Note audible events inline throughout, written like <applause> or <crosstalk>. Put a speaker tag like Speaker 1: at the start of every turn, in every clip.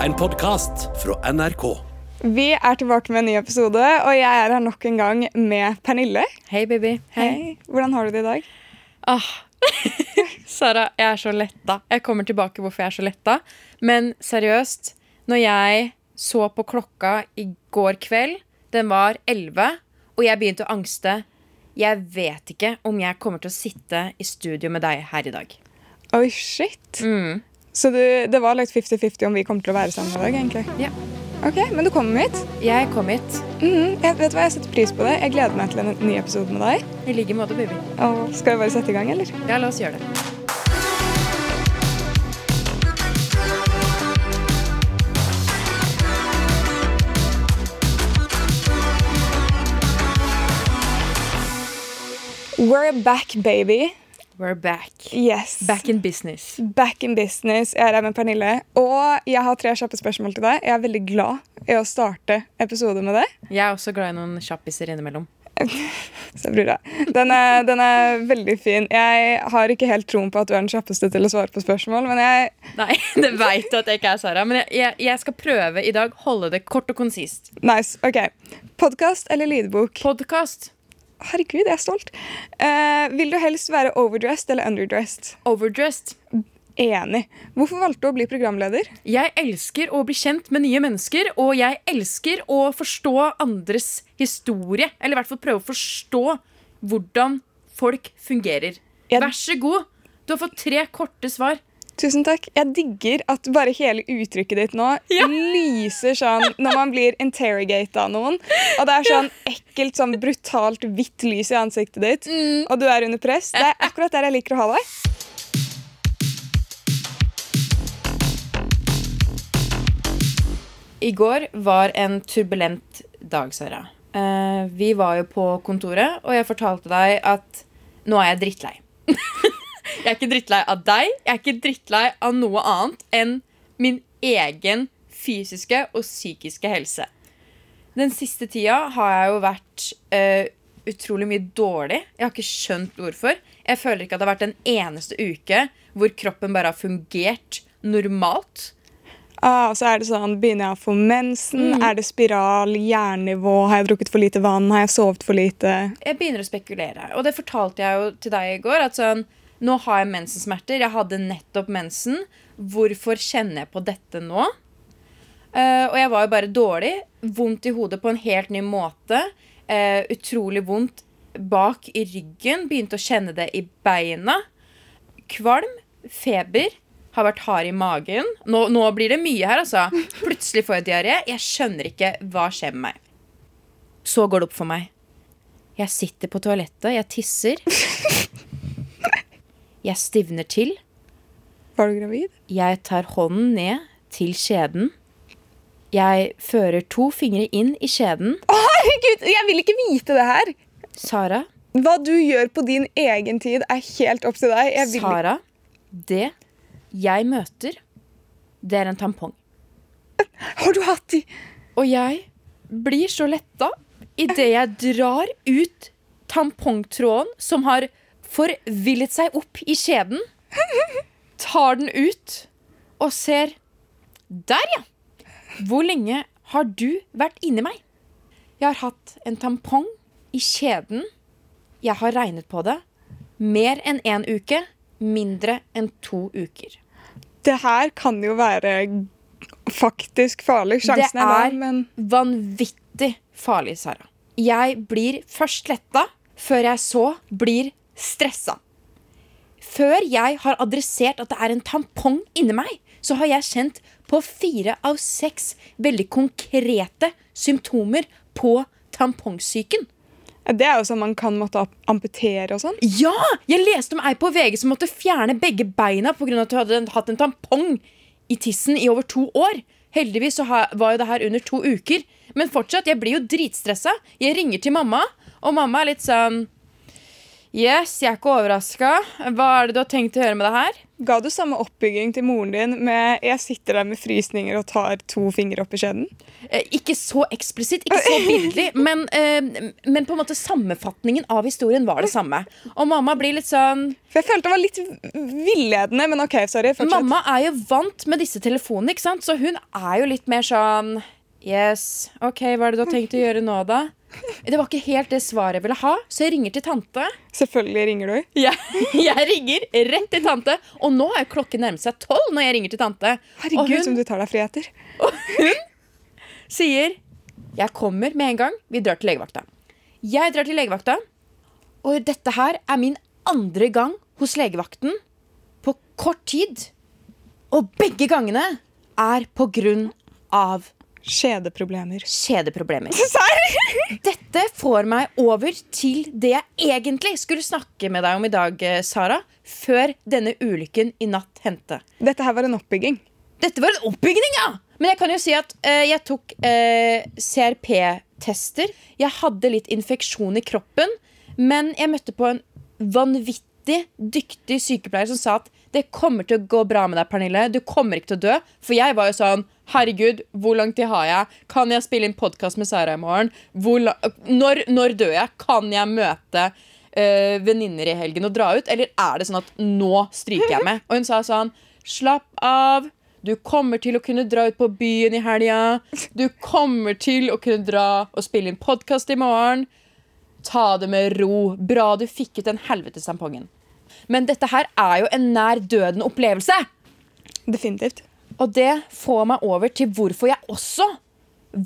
Speaker 1: En podkast fra NRK.
Speaker 2: Vi er tilbake med en ny episode, og jeg er her nok en gang med Pernille.
Speaker 3: Hei, baby.
Speaker 2: Hei. Hvordan har du det i dag?
Speaker 3: Ah. <laughs> Sara, jeg er så letta. Jeg kommer tilbake hvorfor jeg er så letta. Men seriøst, når jeg så på klokka i går kveld, den var 11, og jeg begynte å angste Jeg vet ikke om jeg kommer til å sitte i studio med deg her i dag.
Speaker 2: Oi, shit.
Speaker 3: Mm.
Speaker 2: Så du, det var litt 50-50 om vi kommer til å være sammen i dag, egentlig?
Speaker 3: Ja.
Speaker 2: Ok, Men du kommer hit.
Speaker 3: Jeg kom hit.
Speaker 2: Mhm, jeg vet hva, jeg setter pris på det. Jeg gleder meg til en ny episode med deg.
Speaker 3: I like måte, baby.
Speaker 2: Og skal vi bare sette i gang, eller?
Speaker 3: Ja, la oss gjøre det.
Speaker 2: We're back, baby.
Speaker 3: We're back.
Speaker 2: Yes.
Speaker 3: Back in business.
Speaker 2: Back in business. Jeg er her med Pernille. Og jeg har tre kjappe spørsmål til deg. Jeg er veldig glad i å starte episode med det.
Speaker 3: Jeg er også glad i noen kjappiser innimellom. <laughs>
Speaker 2: Så bror jeg. Den er, den er veldig fin. Jeg har ikke helt troen på at du er den kjappeste til å svare på spørsmål, men jeg <laughs>
Speaker 3: Nei, det veit du at jeg ikke er, Sara. Men jeg, jeg, jeg skal prøve i dag holde det kort og konsist.
Speaker 2: Nice. OK. Podkast eller lydbok?
Speaker 3: Podkast.
Speaker 2: Herregud, jeg er stolt. Uh, vil du helst være overdressed eller underdressed?
Speaker 3: Overdressed.
Speaker 2: Enig. Hvorfor valgte du å bli programleder?
Speaker 3: Jeg elsker å bli kjent med nye mennesker, og jeg elsker å forstå andres historie. Eller i hvert fall prøve å forstå hvordan folk fungerer. Vær så god. Du har fått tre korte svar.
Speaker 2: Tusen takk. Jeg digger at bare hele uttrykket ditt nå <laughs>
Speaker 3: Ja.
Speaker 2: lyser sånn når man blir interrogata av noen. Og det er sånn <laughs> ekkelt, sånn brutalt hvitt lys i ansiktet ditt,
Speaker 3: Mm.
Speaker 2: og du er under press. Det er akkurat der jeg liker å ha deg.
Speaker 3: I går var en turbulent dag, Sara. Eh, vi var jo på kontoret, og jeg fortalte deg at nå er jeg drittlei. <laughs> jeg er ikke drittlei av deg, jeg er ikke drittlei av noe annet enn min egen fysiske og psykiske helse. Den siste tida har jeg jo vært uh, utrolig mye dårlig. Jeg har ikke skjønt hvorfor. Jeg føler ikke at det har vært en eneste uke hvor kroppen bare har fungert normalt.
Speaker 2: Ah, så er det sånn, Begynner jeg å få mensen? Er det spiral? Jernnivå? Har jeg drukket for lite vann? Har jeg sovet for lite?
Speaker 3: jeg begynner å spekulere. Og det fortalte jeg jo til deg i går. At sånn, nå har jeg mensensmerter. Jeg hadde nettopp mensen. Hvorfor kjenner jeg på dette nå? Uh, og jeg var jo bare dårlig. Vondt i hodet på en helt ny måte. Uh, utrolig vondt bak i ryggen. Begynte å kjenne det i beina. Kvalm. Feber. Har vært hard i magen. Nå, nå blir det mye her, altså. Plutselig får jeg diaré. Jeg skjønner ikke hva skjer med meg. Så går det opp for meg. Jeg sitter på toalettet, jeg tisser. Jeg stivner til.
Speaker 2: Var du gravid?
Speaker 3: Jeg tar hånden ned til skjeden. Jeg fører to fingre inn i skjeden.
Speaker 2: Å, herregud! Jeg vil ikke vite det her!
Speaker 3: Sara,
Speaker 2: Hva du gjør på din egen tid, er helt opp til deg. Vil
Speaker 3: Sara, det jeg møter, det er en tampong.
Speaker 2: Har du hatt de?
Speaker 3: Og jeg blir så letta idet jeg drar ut tampongtråden som har forvillet seg opp i skjeden. Tar den ut og ser Der, ja! Hvor lenge har du vært inni meg? Jeg har hatt en tampong i skjeden. Jeg har regnet på det. Mer enn én uke. Mindre enn to uker.
Speaker 2: Det her kan jo være faktisk farlig. Sjansen
Speaker 3: Det
Speaker 2: er
Speaker 3: er-
Speaker 2: der, men
Speaker 3: vanvittig farlig, Sara. Jeg blir først letta, før jeg så blir stressa. Før jeg har adressert at det er en tampong inni meg, så har jeg kjent på fire av seks veldig konkrete symptomer på tampongsyken.
Speaker 2: det er jo sånn man kan måtte amputere og sånn.
Speaker 3: Ja! Jeg leste om ei på VG som måtte fjerne begge beina pga. at hun hadde hatt en tampong i tissen i over to år. Heldigvis så var jo det her under to uker. Men fortsatt, jeg blir jo dritstressa. Jeg ringer til mamma, og mamma er litt sånn Yes, jeg er ikke overraska. Hva er det du har tenkt å gjøre med det her?
Speaker 2: Ga du samme oppbygging til moren din med 'jeg sitter der med frysninger og tar to fingre opp i skjeden'?
Speaker 3: Eh, ikke så eksplisitt, ikke så bildelig, <laughs> men, eh, men på en måte sammenfatningen av historien var det samme. Og mamma blir litt sånn
Speaker 2: For Jeg følte det var litt villedende, men OK, sorry. Fortsett.
Speaker 3: Mamma er jo vant med disse telefonene, ikke sant? så hun er jo litt mer sånn Yes, OK, hva er det du har tenkt å gjøre nå, da? Det var ikke helt det svaret jeg ville ha, så jeg ringer til tante.
Speaker 2: Selvfølgelig ringer du.
Speaker 3: Jeg, <laughs> jeg ringer rett til tante, og nå er klokken nærmet seg tolv når jeg ringer til tante.
Speaker 2: Herregud,
Speaker 3: hun
Speaker 2: som du tar deg friheter. <laughs>
Speaker 3: Og hun sier 'Jeg kommer med en gang. Vi drar til legevakta'. Jeg drar til legevakta, og dette her er min andre gang hos legevakten på kort tid. Og begge gangene er på grunn av
Speaker 2: Skjedeproblemer.
Speaker 3: kjedeproblemer. <laughs> Dette får meg over til det jeg egentlig skulle snakke med deg om i dag, eh, Sara. Før denne ulykken i natt hendte.
Speaker 2: Dette her var en oppbygging.
Speaker 3: Dette var en oppbygning, ja! Men jeg kan jo si at uh, jeg tok uh, CRP-tester. Jeg hadde litt infeksjon i kroppen. Men jeg møtte på en vanvittig dyktig sykepleier som sa at det kommer til å gå bra med deg, Pernille. Du kommer ikke til å dø. For jeg var jo sånn Herregud, hvor lang tid har jeg? Kan jeg spille inn podkast med Sara i morgen? Når, når dør jeg? Kan jeg møte øh, venninner i helgen og dra ut? Eller er det sånn at nå stryker jeg med? Og hun sa sånn Slapp av. Du kommer til å kunne dra ut på byen i helga. Du kommer til å kunne dra og spille inn podkast i morgen. Ta det med ro. Bra du fikk ut den helvetes tampongen. Men dette her er jo en nær døden-opplevelse.
Speaker 2: Definitivt.
Speaker 3: Og det får meg over til hvorfor jeg også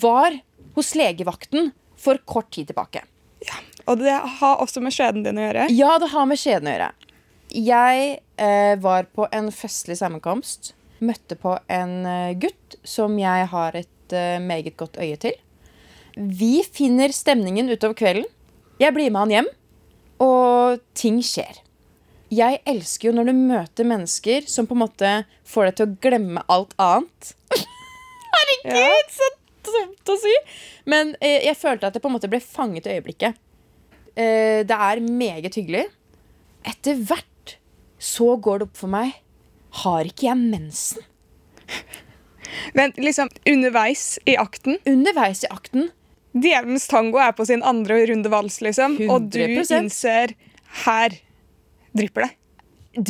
Speaker 3: var hos legevakten for kort tid tilbake.
Speaker 2: Ja, Og det har også med skjeden din å gjøre.
Speaker 3: Ja, det har med skjeden å gjøre. Jeg eh, var på en festlig sammenkomst. Møtte på en eh, gutt som jeg har et eh, meget godt øye til. Vi finner stemningen utover kvelden. Jeg blir med han hjem, og ting skjer. Jeg elsker jo når du møter mennesker som på en måte får deg til å glemme alt annet. <laughs> Herregud, så dumt å si! Men eh, jeg følte at jeg på en måte ble fanget i øyeblikket. Eh, det er meget hyggelig. Etter hvert så går det opp for meg Har ikke jeg mensen? <laughs>
Speaker 2: Vent, liksom underveis i akten.
Speaker 3: Underveis i akten
Speaker 2: Djevelens tango er på sin andre runde vals, liksom. Og du innser her drypper det.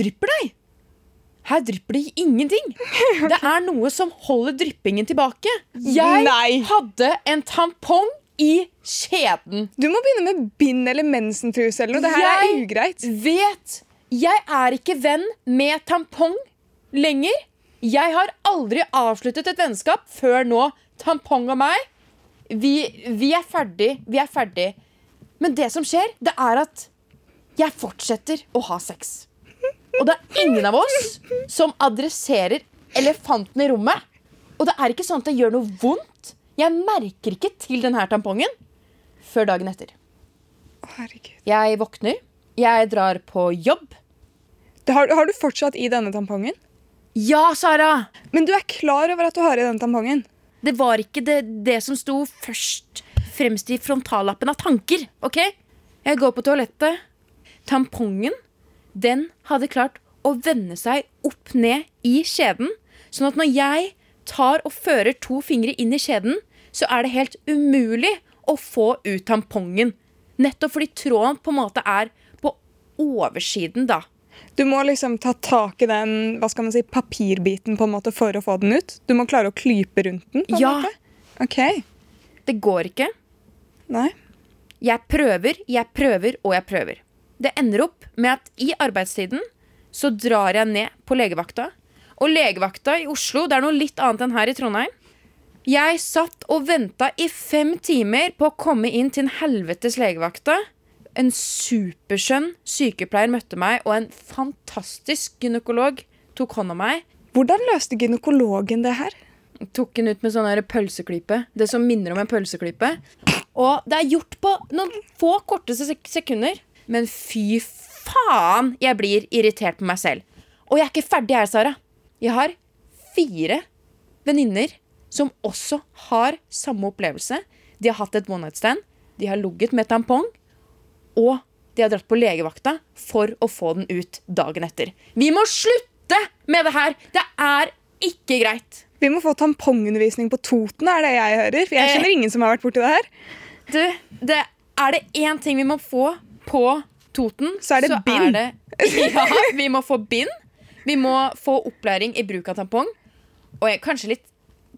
Speaker 3: drypper deg. Her drypper det ingenting. Det er noe som holder dryppingen tilbake. Jeg
Speaker 2: Nei.
Speaker 3: hadde en tampong i skjeden.
Speaker 2: Du må begynne med bind eller mensentruse eller noe. Det her er ugreit.
Speaker 3: vet Jeg er ikke venn med tampong lenger. Jeg har aldri avsluttet et vennskap før nå. Tampong og meg, vi, vi er ferdig. Vi er ferdig. Men det som skjer, det er at jeg fortsetter å ha sex. Og det er ingen av oss som adresserer elefanten i rommet. Og det er ikke sånn at det gjør noe vondt. Jeg merker ikke til denne tampongen før dagen etter.
Speaker 2: Herregud.
Speaker 3: Jeg våkner, jeg drar på jobb.
Speaker 2: Det har, har du fortsatt i denne tampongen?
Speaker 3: Ja, Sara!
Speaker 2: Men du er klar over at du har i denne tampongen?
Speaker 3: Det var ikke det, det som sto først fremst i frontallappen av tanker. ok? Jeg går på toalettet. Tampongen den hadde klart å vende seg opp ned i skjeden. Sånn at når jeg tar og fører to fingre inn i skjeden, så er det helt umulig å få ut tampongen. Nettopp fordi tråden på en måte er på oversiden, da.
Speaker 2: Du må liksom ta tak i den hva skal man si, papirbiten på en måte for å få den ut. Du må klare å klype rundt den. på en
Speaker 3: Ja.
Speaker 2: måte. Ok.
Speaker 3: Det går ikke.
Speaker 2: Nei.
Speaker 3: Jeg prøver, jeg prøver og jeg prøver. Det ender opp med at i arbeidstiden så drar jeg ned på legevakta. Og legevakta i Oslo, det er noe litt annet enn her i Trondheim. Jeg satt og venta i fem timer på å komme inn til en helvetes legevakta. En superskjønn sykepleier møtte meg, og en fantastisk gynekolog tok hånd om meg.
Speaker 2: Hvordan løste gynekologen det her?
Speaker 3: Tok den ut med sånn pølseklype. Det som minner om en pølseklype. Og det er gjort på noen få korte sek sekunder. Men fy faen, jeg blir irritert på meg selv. Og jeg er ikke ferdig her, Sara. Jeg har fire venninner som også har samme opplevelse. De har hatt et one night stand, de har ligget med tampong, og de har dratt på legevakta for å få den ut dagen etter. Vi må slutte med det her! Det er ikke greit.
Speaker 2: Vi må få tampongundervisning på Toten, er det jeg hører. For jeg
Speaker 3: Eh.
Speaker 2: kjenner ingen som har vært borti det her.
Speaker 3: Du, det, er det én ting vi må få på Toten,
Speaker 2: Så er det bind.
Speaker 3: det- ja, vi må få bind. Vi må få opplæring i bruk av tampong. Og jeg, kanskje, litt,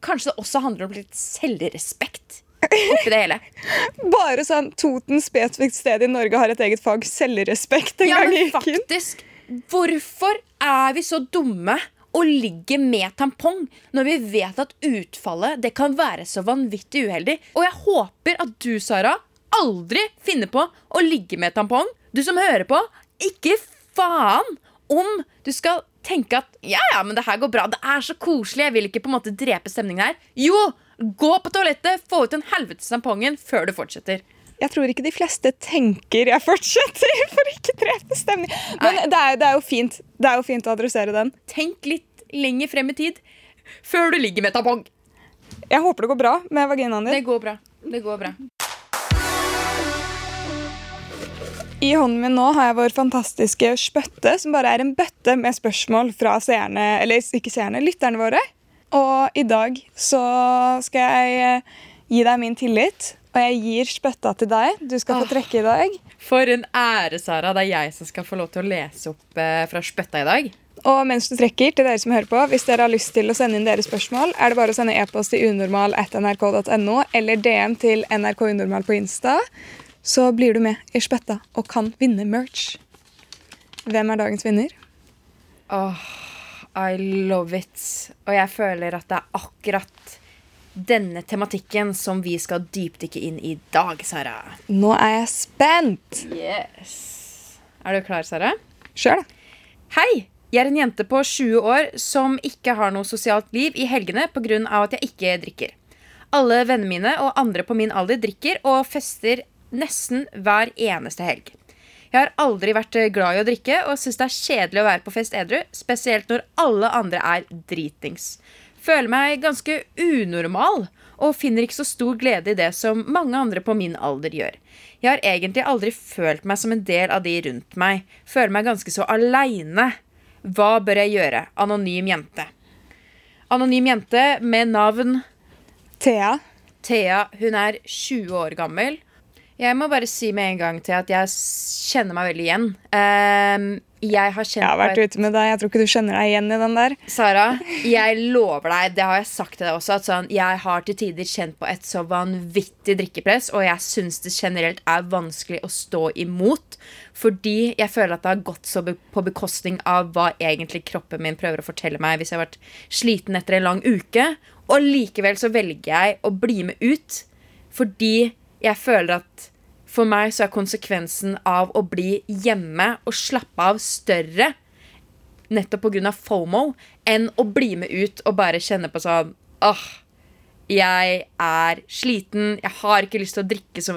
Speaker 3: kanskje det også handler om litt selvrespekt oppi det hele. <laughs>
Speaker 2: Bare sånn Toten spesifikt sted i Norge har et eget fag selvrespekt en
Speaker 3: Ja,
Speaker 2: gang i uken.
Speaker 3: faktisk, hvorfor er vi så dumme og ligger med tampong når vi vet at utfallet det kan være så vanvittig uheldig? Og jeg håper at du, Sara, aldri finner på å ligge med tampong. Du som hører på, ikke faen om du skal tenke at ja, ja, men det her går bra. Det er så koselig. Jeg vil ikke på en måte drepe stemningen her. Jo, gå på toalettet, få ut den helvetes tampongen før du fortsetter.
Speaker 2: Jeg tror ikke de fleste tenker jeg fortsetter <laughs> for ikke drepe stemning. Men det er, det er jo fint Det er jo fint å adressere den.
Speaker 3: Tenk litt lenger frem i tid før du ligger med tampong.
Speaker 2: Jeg håper det går bra med vaginaen
Speaker 3: Det
Speaker 2: din.
Speaker 3: går bra. Det går bra.
Speaker 2: I hånden min nå har jeg vår fantastiske spøtte, som bare er en bøtte med spørsmål fra seerne, eller ikke seerne, lytterne våre. Og i dag så skal jeg eh, gi deg min tillit, og jeg gir spøtta til deg. Du skal få trekke i dag.
Speaker 3: For en ære, Sara. Det er jeg som skal få lov til å lese opp eh, fra spøtta i dag.
Speaker 2: Og mens du trekker, til dere som hører på, hvis dere har lyst til å sende inn deres spørsmål, er det bare å sende e-post til unormal.nrk.no eller DM til nrkunormal på Insta. Så blir du med i spøtta og kan vinne merch. Hvem er dagens vinner?
Speaker 3: Åh, I love it. Og jeg føler at det er akkurat denne tematikken som vi skal dypdykke inn i dag, Sara.
Speaker 2: Nå er jeg spent!
Speaker 3: Yes. Er du klar, Sara?
Speaker 2: Sjøl, da.
Speaker 3: Hei! Jeg er en jente på 20 år som ikke har noe sosialt liv i helgene pga. at jeg ikke drikker. Alle vennene mine og andre på min alder drikker og fester nesten hver eneste helg. Jeg har aldri vært glad i å drikke og syns det er kjedelig å være på fest edru, spesielt når alle andre er dritings. Føler meg ganske unormal og finner ikke så stor glede i det som mange andre på min alder gjør. Jeg har egentlig aldri følt meg som en del av de rundt meg. Føler meg ganske så aleine. Hva bør jeg gjøre? Anonym jente. Anonym jente med navn
Speaker 2: Thea.
Speaker 3: Thea. Hun er 20 år gammel. Jeg må bare si med en gang til at jeg kjenner meg veldig igjen. Uh, jeg har
Speaker 2: Jeg har vært ute med deg. Jeg tror ikke du kjenner deg igjen i den der.
Speaker 3: Sara, jeg lover deg, det har jeg sagt til deg også, at sånn, jeg har til tider kjent på et så vanvittig drikkepress, og jeg syns det generelt er vanskelig å stå imot. Fordi jeg føler at det har gått så på bekostning av hva egentlig kroppen min prøver å fortelle meg hvis jeg har vært sliten etter en lang uke. Og likevel så velger jeg å bli med ut fordi jeg føler at for meg så er konsekvensen av å bli hjemme og slappe av større nettopp pga. FOMO enn å bli med ut og bare kjenne på sånn Åh, jeg er sliten, jeg har ikke lyst til å drikke så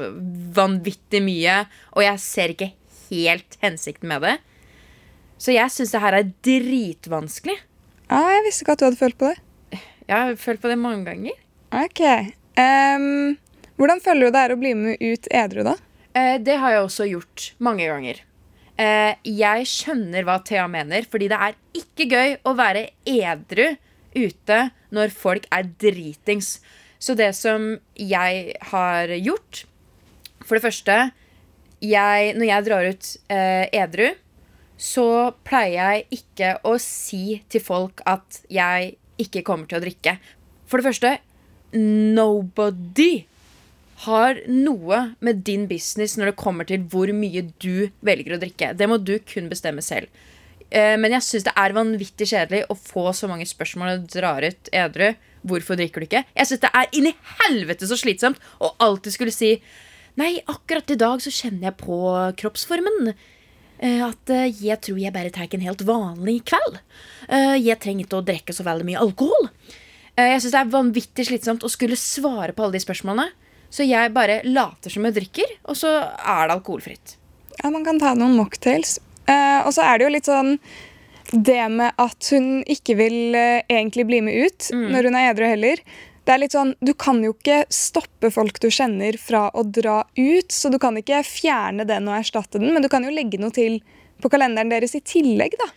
Speaker 3: vanvittig mye, og jeg ser ikke helt hensikten med det. Så jeg syns det her er dritvanskelig.
Speaker 2: Ja, jeg visste ikke at du hadde følt på det.
Speaker 3: Jeg har følt på det mange ganger.
Speaker 2: Ok. Ehm, hvordan føler du det er å bli med ut edru, da?
Speaker 3: Eh, det har jeg også gjort mange ganger. Eh, jeg skjønner hva Thea mener, fordi det er ikke gøy å være edru ute når folk er dritings. Så det som jeg har gjort For det første, jeg, når jeg drar ut eh, edru, så pleier jeg ikke å si til folk at jeg ikke kommer til å drikke. For det første, nobody har noe med din business når det kommer til hvor mye du velger å drikke. Det må du kun bestemme selv. Eh, Men jeg syns det er vanvittig kjedelig å få så mange spørsmål du drar ut edru. Hvorfor drikker du ikke? Jeg syns det er inni helvete så slitsomt å alltid skulle si Nei, akkurat i dag så kjenner jeg på kroppsformen. eh, At eh, jeg tror jeg bare tar en helt vanlig kveld. Jeg trenger ikke å drikke så veldig mye alkohol. Jeg synes det er vanvittig slitsomt å skulle svare på alle de spørsmålene. Så jeg bare later som jeg drikker, og så er det alkoholfritt.
Speaker 2: Ja, Man kan ta noen mocktails. Eh, og så er det jo litt sånn det med at hun ikke vil eh, egentlig bli med ut når hun er edru heller. det er litt sånn, Du kan jo ikke stoppe folk du kjenner fra å dra ut, så du kan ikke fjerne den og erstatte den, men du kan jo legge noe til på kalenderen deres i tillegg, da.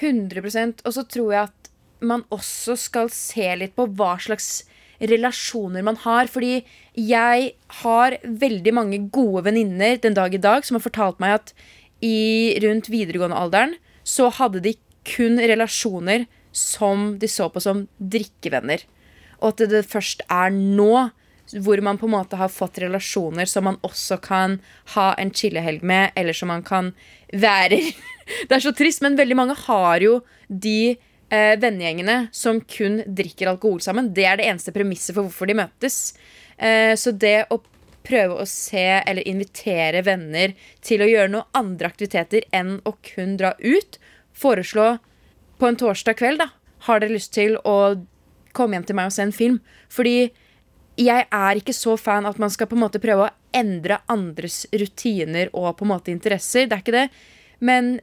Speaker 3: 100% Og så tror jeg at man også skal se litt på hva slags relasjoner man har. Fordi jeg har veldig mange gode venninner den dag i dag som har fortalt meg at i rundt videregående alderen så hadde de kun relasjoner som de så på som drikkevenner. Og at det først er nå hvor man på en måte har fått relasjoner som man også kan ha en chillehelg med, eller som man kan være <laughs> Det er så trist, men veldig mange har jo de eh, vennegjengene som kun drikker alkohol sammen. Det er det eneste premisset for hvorfor de møtes. Eh, så det å prøve å se eller invitere venner til å gjøre noen andre aktiviteter enn å kun dra ut, foreslå på en torsdag kveld, da, har dere lyst til å komme hjem til meg og se en film? Fordi jeg er ikke så fan at man skal på en måte prøve å endre andres rutiner og på en måte interesser. Det er ikke det. Men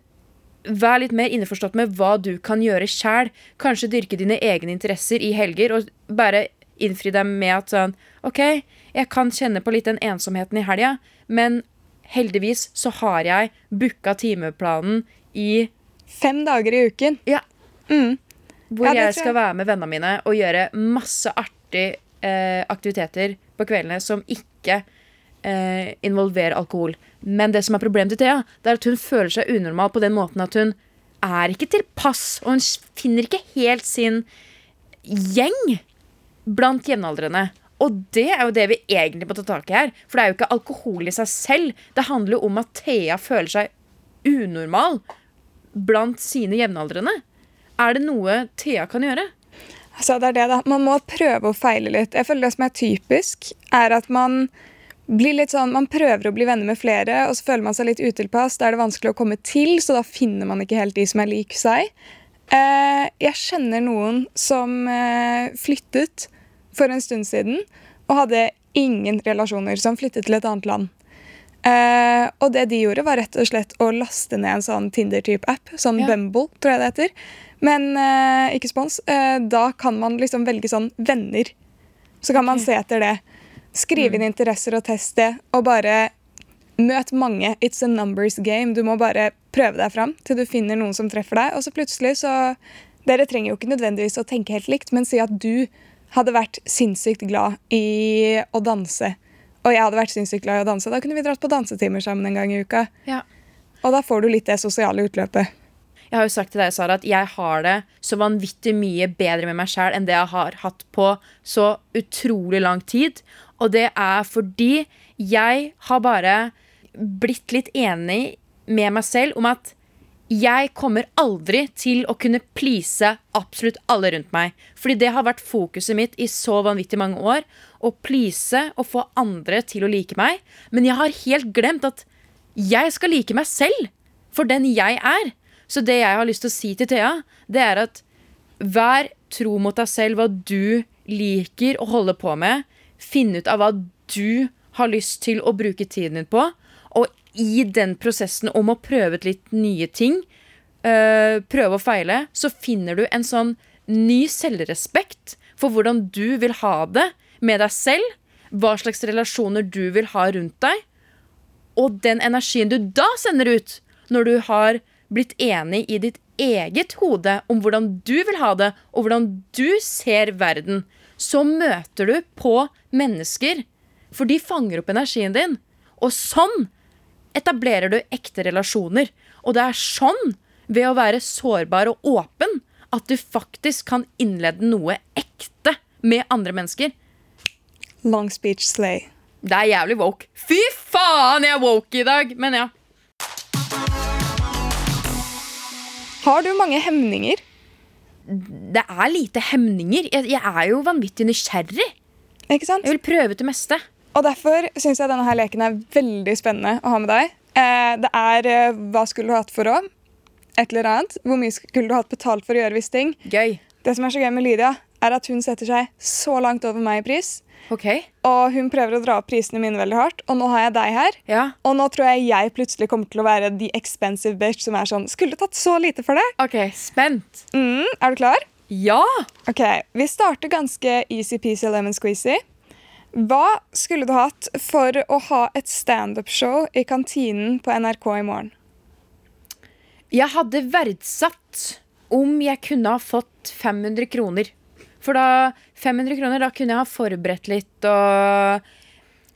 Speaker 3: vær litt mer innforstått med hva du kan gjøre sjæl. Kanskje dyrke dine egne interesser i helger, og bare innfri dem med at sånn OK, jeg kan kjenne på litt den ensomheten i helga, men heldigvis så har jeg booka timeplanen i
Speaker 2: Fem dager i uken.
Speaker 3: Ja.
Speaker 2: Mm.
Speaker 3: Hvor
Speaker 2: Ja,
Speaker 3: jeg skal være med vennene mine og gjøre masse artige eh, aktiviteter på kveldene som ikke eh, involverer alkohol. Men det som er problemet til Thea, det er at hun føler seg unormal på den måten at hun er ikke tilpass, og hun finner ikke helt sin gjeng blant jevnaldrende. Og det er jo det vi egentlig må ta tak i her. For det er jo ikke alkohol i seg selv. Det handler jo om at Thea føler seg unormal blant sine jevnaldrende. Er det noe Thea kan gjøre?
Speaker 2: Altså, det er det da. Man må prøve å feile litt. Jeg føler Det som er typisk, er at man blir litt sånn, man prøver å bli venner med flere, og så føler man seg litt utilpass. Da er det vanskelig å komme til, så da finner man ikke helt de som er lik seg. Eh, jeg kjenner noen som eh, flyttet for en stund siden og hadde ingen relasjoner, som flyttet til et annet land. Eh, og det de gjorde, var rett og slett å laste ned en sånn Tinder-type app. Sånn
Speaker 3: Ja.
Speaker 2: Bumble, tror jeg det heter. Men ikke spons. Da kan man liksom velge sånn venner. Så kan man se etter det. Skrive inn interesser og teste, og bare møt mange. It's a numbers game. Du må bare prøve deg fram til du finner noen som treffer deg. Og så plutselig så Dere trenger jo ikke nødvendigvis å tenke helt likt, men si at du hadde vært sinnssykt glad i å danse, og jeg hadde vært sinnssykt glad i å danse. Da kunne vi dratt på dansetimer sammen en gang i uka.
Speaker 3: Ja.
Speaker 2: Og da får du litt det sosiale utløpet.
Speaker 3: Jeg har jo sagt til deg, Sara, at jeg har det så vanvittig mye bedre med meg sjæl enn det jeg har hatt på så utrolig lang tid. Og det er fordi jeg har bare blitt litt enig med meg selv om at jeg kommer aldri til å kunne please absolutt alle rundt meg. Fordi det har vært fokuset mitt i så vanvittig mange år. Å please og få andre til å like meg. Men jeg har helt glemt at jeg skal like meg selv for den jeg er. Så det jeg har lyst til å si til Thea, det er at vær tro mot deg selv hva du liker å holde på med. Finn ut av hva du har lyst til å bruke tiden din på. Og i den prosessen om å prøve ut litt nye ting, øh, prøve og feile, så finner du en sånn ny selvrespekt for hvordan du vil ha det med deg selv. Hva slags relasjoner du vil ha rundt deg. Og den energien du da sender ut, når du har blitt enig i ditt eget hode om hvordan du vil ha det, og hvordan du ser verden, så møter du på mennesker. For de fanger opp energien din. Og sånn etablerer du ekte relasjoner. Og det er sånn, ved å være sårbar og åpen, at du faktisk kan innlede noe ekte med andre mennesker.
Speaker 2: Long speech slay.
Speaker 3: Det er jævlig woke. Fy faen, jeg er woke i dag! Men ja.
Speaker 2: Har du mange hemninger?
Speaker 3: Det er lite hemninger. Jeg, jeg er jo vanvittig nysgjerrig.
Speaker 2: Ikke sant?
Speaker 3: Jeg vil prøve det meste.
Speaker 2: Og derfor syns jeg denne her leken er veldig spennende å ha med deg. Eh, det er eh, hva skulle du hatt for råd? Et eller annet. Hvor mye skulle du hatt betalt for å gjøre visse ting?
Speaker 3: Gøy.
Speaker 2: Det som er så gøy med Lydia, er at hun setter seg så langt over meg i pris.
Speaker 3: Ok.
Speaker 2: Og hun prøver å dra opp prisene mine veldig hardt. Og nå har jeg deg her.
Speaker 3: Ja.
Speaker 2: Og nå tror jeg jeg plutselig kommer til å være the expensive bitch som er sånn Skulle tatt så lite for det?
Speaker 3: Ok, spent.
Speaker 2: Mm, er du klar?
Speaker 3: Ja!
Speaker 2: Ok, Vi starter ganske easy-peasy lemon squeezy. Hva skulle du hatt for å ha et standup-show i kantinen på NRK i morgen?
Speaker 3: Jeg hadde verdsatt om jeg kunne ha fått 500 kroner. For da 500 kroner, da kunne jeg ha forberedt litt og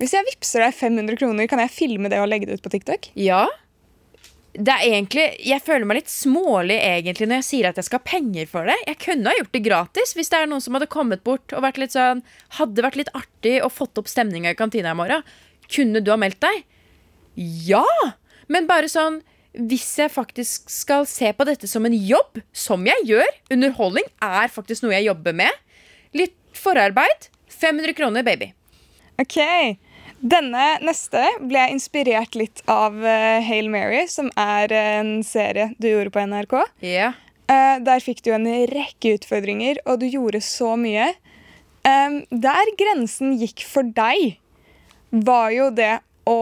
Speaker 2: Hvis jeg vippser deg 500 kroner, kan jeg filme det og legge det ut på TikTok?
Speaker 3: Ja. Det er egentlig, Jeg føler meg litt smålig egentlig når jeg sier at jeg skal ha penger for det. Jeg kunne ha gjort det gratis hvis det er noen som hadde kommet bort og vært litt sånn Hadde vært litt artig og fått opp stemninga i kantina i morgen. Kunne du ha meldt deg? Ja! Men bare sånn hvis jeg faktisk skal se på dette som en jobb, som jeg gjør Underholdning er faktisk noe jeg jobber med. Litt forarbeid. 500 kroner, baby.
Speaker 2: Ok, Denne neste ble jeg inspirert litt av uh, Hail Mary, som er en serie du gjorde på NRK.
Speaker 3: Yeah.
Speaker 2: Uh, der fikk du en rekke utfordringer, og du gjorde så mye. Um, der grensen gikk for deg, var jo det å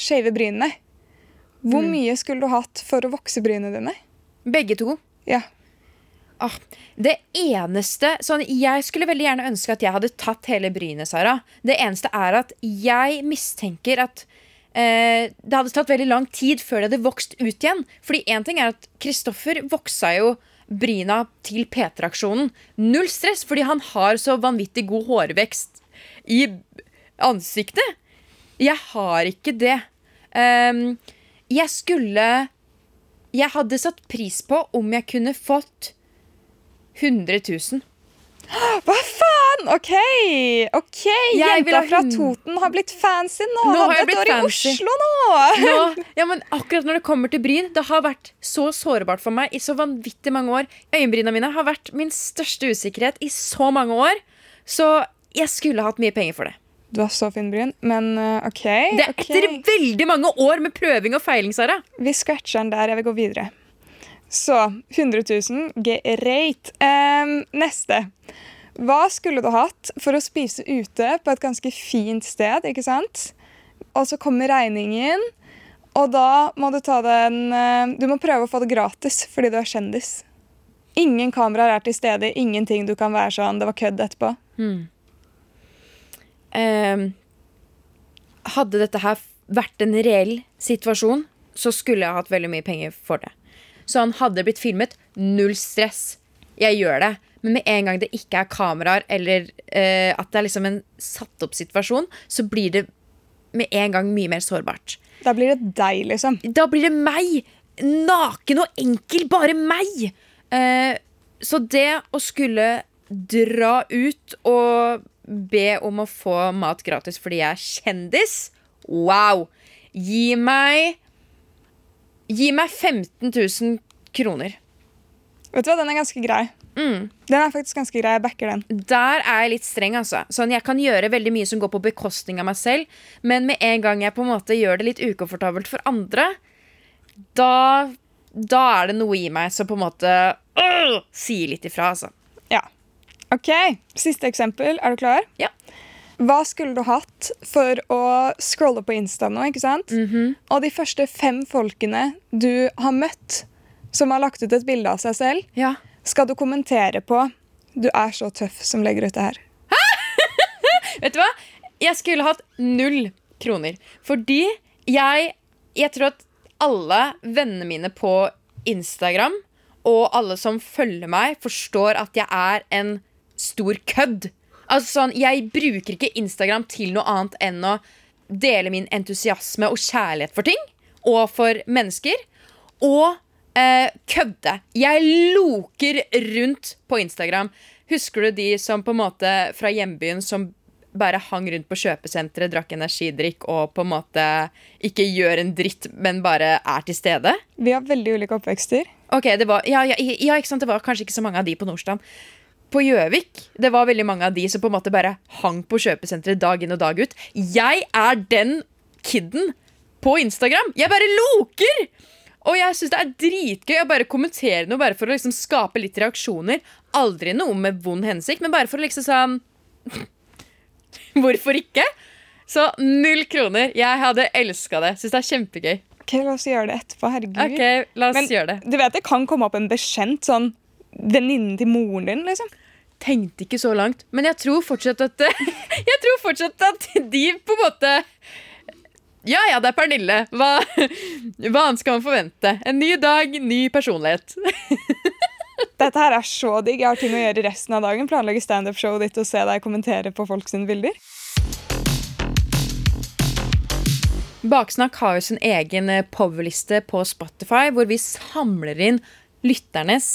Speaker 2: shave brynene. Hvor mye skulle du hatt for å vokse brynene dine?
Speaker 3: Begge to.
Speaker 2: Ja.
Speaker 3: Ah, det eneste sånn, Jeg skulle veldig gjerne ønske at jeg hadde tatt hele brynet, Sara. Det eneste er at jeg mistenker at eh, det hadde tatt veldig lang tid før det hadde vokst ut igjen. Fordi én ting er at Kristoffer voksa jo bryna til P3-aksjonen. Null stress, fordi han har så vanvittig god hårvekst i ansiktet. Jeg har ikke det. Ehm, jeg skulle Jeg hadde satt pris på om jeg kunne fått 100 000.
Speaker 2: Hva faen? OK! ok,
Speaker 3: Jeg
Speaker 2: Jenta
Speaker 3: ha
Speaker 2: fra Toten har blitt fancy nå.
Speaker 3: Nå har jeg blitt
Speaker 2: år i
Speaker 3: fancy.
Speaker 2: Oslo nå.
Speaker 3: Nå, <laughs> ja, men akkurat når det kommer til bryn, det har vært så sårbart for meg i så vanvittig mange år. Øyenbryna mine har vært min største usikkerhet i så mange år. Så jeg skulle hatt mye penger for det.
Speaker 2: Du har så fin bryn, men uh, OK.
Speaker 3: Det er
Speaker 2: etter
Speaker 3: etter veldig mange år med prøving og feiling, Sara.
Speaker 2: Vi scratcher den der. Jeg vil gå videre. Så 100 000. Greit. Um, neste. Hva skulle du hatt for å spise ute på et ganske fint sted, ikke sant? Og så kommer regningen, og da må du ta den uh, Du må prøve å få det gratis fordi du er kjendis. Ingen kameraer er til stede, ingenting du kan være sånn Det var kødd etterpå.
Speaker 3: Ehm, hadde dette her vært en reell situasjon, så skulle jeg hatt veldig mye penger for det. Så han hadde blitt filmet. Null stress. Jeg gjør det. Men med en gang det ikke er kameraer, eller eh, at det er liksom en satt opp situasjon, så blir det med en gang mye mer sårbart.
Speaker 2: Da blir det deg, liksom.
Speaker 3: Da blir det meg! Naken og enkel. Bare meg! Eh, så det å skulle dra ut og be om å få mat gratis fordi jeg er kjendis Wow! Gi meg Gi meg 15 000 kroner.
Speaker 2: Vet du hva, Den er ganske grei.
Speaker 3: Mm.
Speaker 2: Den er faktisk ganske grei. Jeg backer den.
Speaker 3: Der er jeg litt streng, altså. Sånn, Jeg kan gjøre veldig mye som går på bekostning av meg selv, men med en gang jeg på en måte gjør det litt ukomfortabelt for andre, da, da er det noe i meg som på en måte øh, sier litt ifra, altså.
Speaker 2: OK, siste eksempel. Er du klar?
Speaker 3: Ja.
Speaker 2: Hva skulle du hatt for å scrolle på Insta nå? ikke sant?
Speaker 3: Mhm.
Speaker 2: Og de første fem folkene du har møtt som har lagt ut et bilde av seg selv,
Speaker 3: Ja.
Speaker 2: skal du kommentere på 'Du er så tøff som legger ut det her'. <laughs>
Speaker 3: Vet du hva? Jeg skulle hatt null kroner. Fordi jeg Jeg tror at alle vennene mine på Instagram og alle som følger meg, forstår at jeg er en stor kødd. Altså sånn, Jeg bruker ikke Instagram til noe annet enn å dele min entusiasme og kjærlighet for ting. Og for mennesker. Og eh, kødde. Jeg loker rundt på Instagram. Husker du de som på en måte fra hjembyen som bare hang rundt på kjøpesenteret, drakk energidrikk og på en måte ikke gjør en dritt, men bare er til stede?
Speaker 2: Vi har veldig ulike oppvekster.
Speaker 3: Ok, det var, ja, ja, ja, ikke sant, det var kanskje ikke så mange av de på Nordstrand. På Gjøvik det var veldig mange av de som på en måte bare hang på kjøpesenteret dag inn og dag ut. Jeg er den kiden på Instagram. Jeg bare loker! Og jeg syns det er dritgøy å bare kommentere noe bare for å liksom skape litt reaksjoner. Aldri noe med vond hensikt, men bare for å liksom sånn <laughs> Hvorfor ikke? Så null kroner. Jeg hadde elska det. Syns det er kjempegøy.
Speaker 2: Ok, La oss gjøre det etterpå. herregud.
Speaker 3: Ok, la oss
Speaker 2: Men
Speaker 3: gjøre det.
Speaker 2: du vet det kan komme opp en bekjent sånn venninnen til moren din, liksom.
Speaker 3: Tenkte ikke så langt. Men jeg tror fortsatt at <laughs> Jeg tror fortsatt at de på en måte Ja ja, det er Pernille. Hva, hva annet skal man forvente? En ny dag, ny personlighet. <laughs>
Speaker 2: Dette her er så digg. Jeg har ting å gjøre resten av dagen. Planlegge standup-showet ditt og se deg kommentere på folks bilder.
Speaker 3: Baksnakk har jo sin egen eh, powerliste på Spotify, hvor vi samler inn lytternes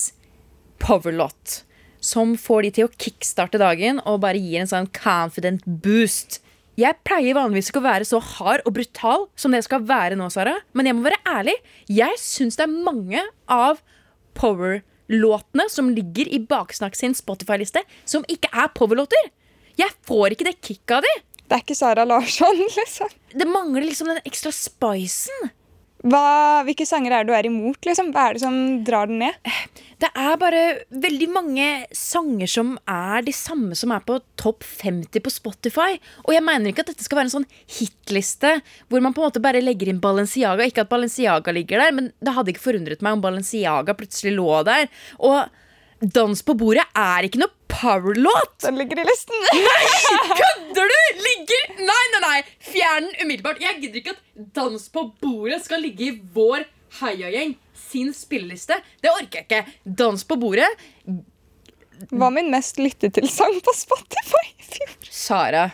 Speaker 3: powerlåt. Som får de til å kickstarte dagen og bare gir en sånn confident boost. Jeg pleier vanligvis ikke å være så hard og brutal som det skal være nå, Sara. Men jeg må være ærlig. Jeg syns det er mange av powerlåtene som ligger i Baksnakk sin Spotify-liste, som ikke er powerlåter. Jeg får ikke det kicket av de.
Speaker 2: Det er ikke Sara Larsson, <laughs> liksom.
Speaker 3: Det mangler liksom den ekstra spicen.
Speaker 2: Hva, hvilke sanger er det du er imot? liksom? Hva er det som drar den ned?
Speaker 3: Det er bare veldig mange sanger som er de samme som er på topp 50 på Spotify. Og jeg mener ikke at dette skal være en sånn hitliste hvor man på en måte bare legger inn Balenciaga. Ikke at Balenciaga ligger der, men det hadde ikke forundret meg om Balenciaga plutselig lå der. Og Dans på bordet er ikke noe powerlåt.
Speaker 2: Den ligger i listen.
Speaker 3: Nei, kødder du? Ligger Nei, nei, nei. Den umiddelbart. Jeg gidder ikke at Dans på bordet skal ligge i vår heiagjeng sin spilleliste. Det orker jeg ikke. Dans på bordet
Speaker 2: var min mest lyttet til sang på Spotify <laughs> i fjor.
Speaker 3: Sara.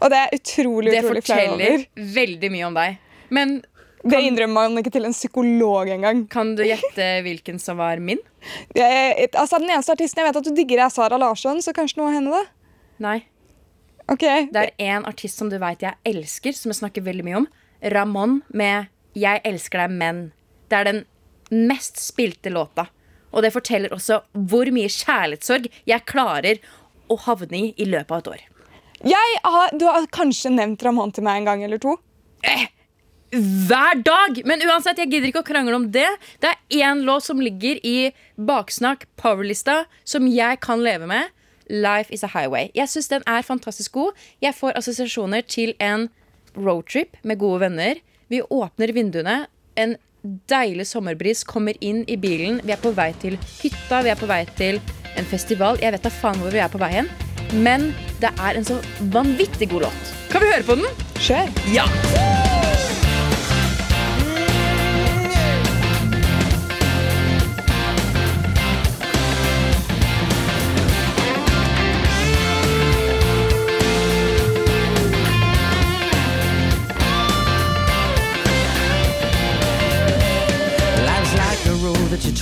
Speaker 2: Og det er utrolig, utrolig.
Speaker 3: Det forteller veldig mye om deg. Men
Speaker 2: det innrømmer man ikke til en psykolog engang.
Speaker 3: Kan du gjette hvilken som var min?
Speaker 2: Jeg, altså, den eneste artisten jeg vet at du digger, er Sara Larsson, så kanskje noe av henne, da?
Speaker 3: Nei.
Speaker 2: Okay.
Speaker 3: Det er en artist som du veit jeg elsker, som jeg snakker veldig mye om. Ramón med 'Jeg elsker deg, men'. Det er den mest spilte låta. Og det forteller også hvor mye kjærlighetssorg jeg klarer å havne i i løpet av et år.
Speaker 2: Har, du har kanskje nevnt Ramón til meg en gang eller to?
Speaker 3: Eh, hver dag! Men uansett, jeg gidder ikke å krangle om det. Det er én låt som ligger i Baksnakk powerlista som jeg kan leve med. Life is a highway. Jeg syns den er fantastisk god. Jeg får assosiasjoner til en roadtrip med gode venner. Vi åpner vinduene. En deilig sommerbris kommer inn i bilen. Vi er på vei til hytta, vi er på vei til en festival. Jeg vet da faen hvor vi er på vei hen. Men det er en så vanvittig god låt. Kan vi høre på den?
Speaker 2: Kjør.
Speaker 3: Ja!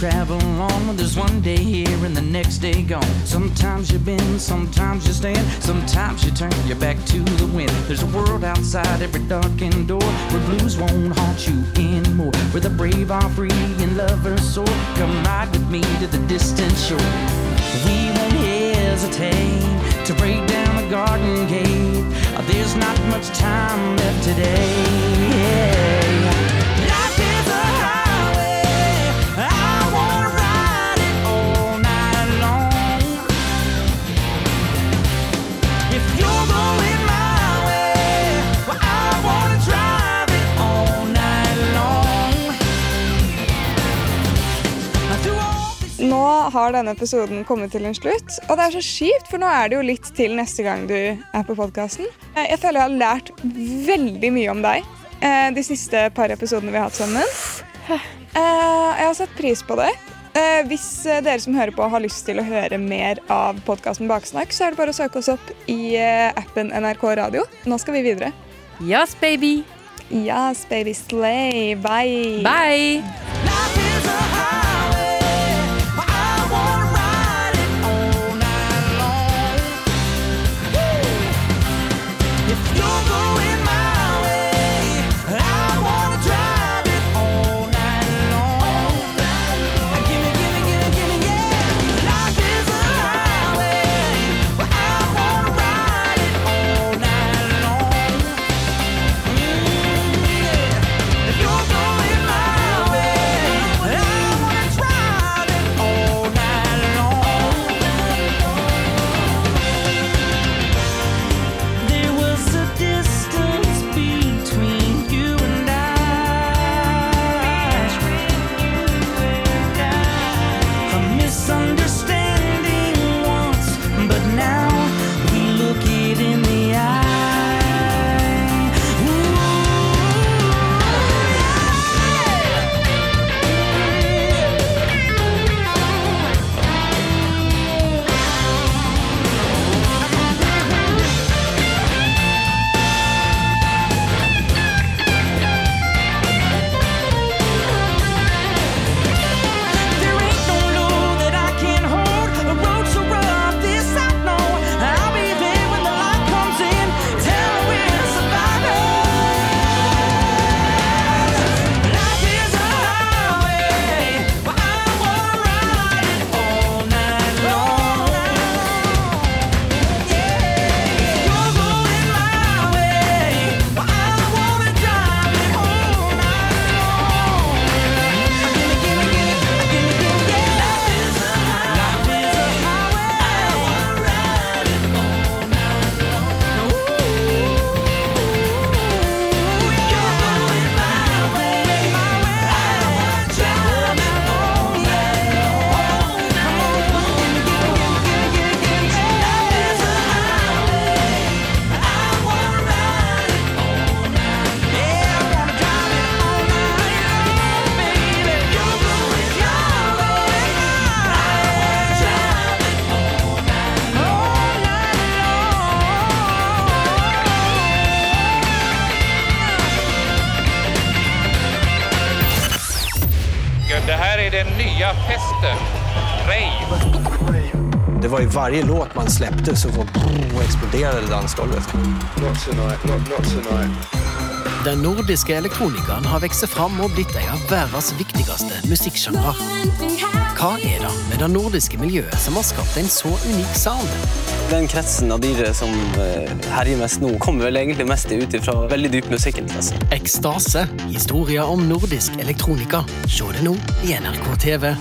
Speaker 4: Travel on. There's one day here and the next day gone. Sometimes you bend, sometimes you stand, sometimes you turn your back to the wind. There's a world outside every darkened door where blues won't haunt you anymore. Where the brave are free and lovers soar. Come ride with me to the distant shore. We won't hesitate to break down the garden gate. There's not much time left today.
Speaker 2: Nå har denne episoden kommet til en slutt. Og det er så kjipt, for nå er det jo litt til neste gang du er på podkasten. Eh, jeg føler jeg har lært veldig mye om deg eh, de siste par episodene vi har hatt sammen. Eh, jeg har satt pris på det. Hvis dere som hører på har lyst til å høre mer av podkasten Baksnakk, så er det bare å søke oss opp i appen NRK Radio. Nå skal vi videre.
Speaker 3: Yes, baby.
Speaker 2: Yes, baby slay. Bye.
Speaker 3: Bye.
Speaker 5: Varje låt man släppte så var och exploderade dansgolvet.
Speaker 1: Den nordiske elektronikeren har vokst fram og blitt en av verdens viktigste musikksjangre. Hva er det med det nordiske miljøet som har skapt en så unik sound?
Speaker 6: Den kretsen av dyret som eh, herjer mest nå, kommer vel egentlig mest ut fra veldig dyp musikkinteresse.
Speaker 1: Ekstase. Historier om nordisk elektronika. Se det nå i NRK TV.